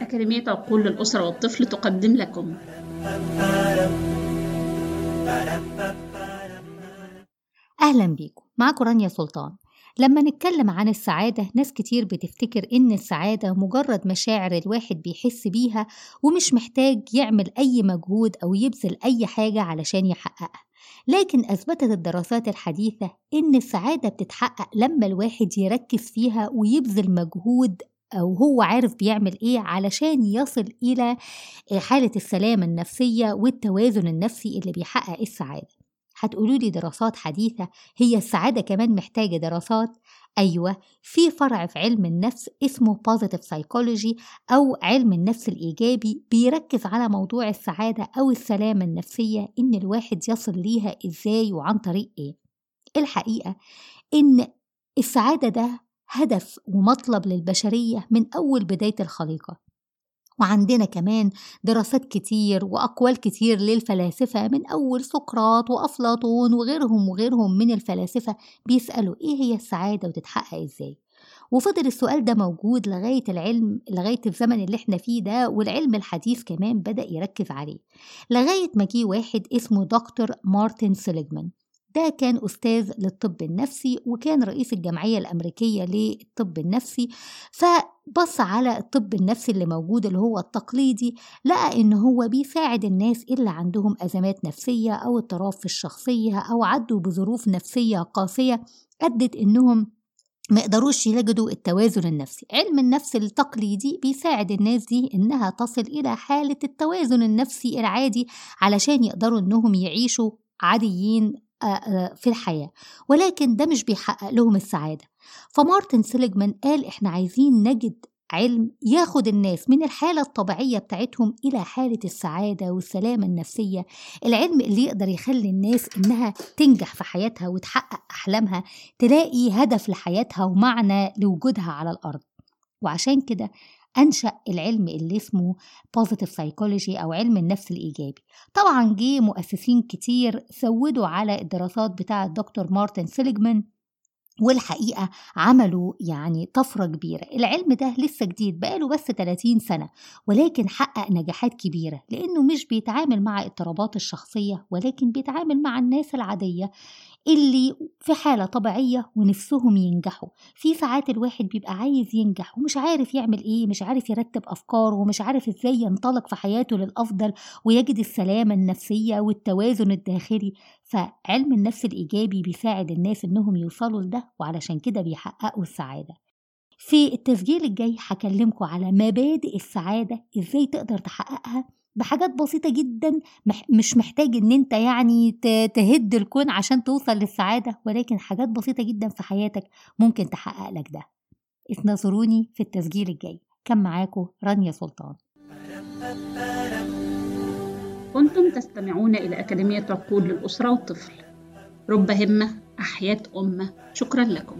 أكاديمية عقول للأسرة والطفل تقدم لكم. أهلا بيكم. معكم رانيا سلطان. لما نتكلم عن السعادة ناس كتير بتفتكر إن السعادة مجرد مشاعر الواحد بيحس بيها ومش محتاج يعمل أي مجهود أو يبذل أي حاجة علشان يحققها. لكن أثبتت الدراسات الحديثة إن السعادة بتتحقق لما الواحد يركز فيها ويبذل مجهود أو هو عارف بيعمل إيه علشان يصل إلى حالة السلامة النفسية والتوازن النفسي اللي بيحقق السعادة. هتقولوا لي دراسات حديثة؟ هي السعادة كمان محتاجة دراسات؟ أيوة في فرع في علم النفس اسمه Positive Psychology أو علم النفس الإيجابي بيركز على موضوع السعادة أو السلامة النفسية إن الواحد يصل ليها إزاي وعن طريق إيه. الحقيقة إن السعادة ده هدف ومطلب للبشرية من أول بداية الخليقة. وعندنا كمان دراسات كتير وأقوال كتير للفلاسفة من أول سقراط وأفلاطون وغيرهم وغيرهم من الفلاسفة بيسألوا إيه هي السعادة وتتحقق إزاي. وفضل السؤال ده موجود لغاية العلم لغاية الزمن اللي إحنا فيه ده والعلم الحديث كمان بدأ يركز عليه. لغاية ما جه واحد اسمه دكتور مارتن سيليجمان ده كان أستاذ للطب النفسي وكان رئيس الجمعية الأمريكية للطب النفسي فبص على الطب النفسي اللي موجود اللي هو التقليدي لقى إن هو بيساعد الناس اللي عندهم أزمات نفسية أو اضطراب في الشخصية أو عدوا بظروف نفسية قاسية أدت إنهم ما يقدروش يجدوا التوازن النفسي. علم النفس التقليدي بيساعد الناس دي إنها تصل إلى حالة التوازن النفسي العادي علشان يقدروا إنهم يعيشوا عاديين في الحياة ولكن ده مش بيحقق لهم السعادة. فمارتن سيليجمان قال إحنا عايزين نجد علم ياخد الناس من الحالة الطبيعية بتاعتهم إلى حالة السعادة والسلامة النفسية. العلم اللي يقدر يخلي الناس إنها تنجح في حياتها وتحقق أحلامها تلاقي هدف لحياتها ومعنى لوجودها على الأرض. وعشان كده أنشأ العلم اللي اسمه Positive Psychology أو علم النفس الإيجابي. طبعا جه مؤسسين كتير سودوا على الدراسات بتاعة دكتور مارتن سيليجمان. والحقيقة عملوا يعني طفرة كبيرة. العلم ده لسه جديد بقاله بس 30 سنة ولكن حقق نجاحات كبيرة لأنه مش بيتعامل مع اضطرابات الشخصية ولكن بيتعامل مع الناس العادية اللي في حالة طبيعية ونفسهم ينجحوا. في ساعات الواحد بيبقى عايز ينجح ومش عارف يعمل إيه مش عارف يرتب أفكاره ومش عارف إزاي ينطلق في حياته للأفضل ويجد السلامة النفسية والتوازن الداخلي. فعلم النفس الإيجابي بيساعد الناس إنهم يوصلوا لده وعلشان كده بيحققوا السعادة. في التسجيل الجاي هكلمكم على مبادئ السعادة إزاي تقدر تحققها بحاجات بسيطة جدا مش محتاج إن أنت يعني تهد الكون عشان توصل للسعادة ولكن حاجات بسيطة جدا في حياتك ممكن تحقق لك ده. انتظروني في التسجيل الجاي. كان معاكم رانيا سلطان. كنتم تستمعون إلى أكاديمية عقول للأسرة والطفل. رب همة أحياء أمة. شكرا لكم.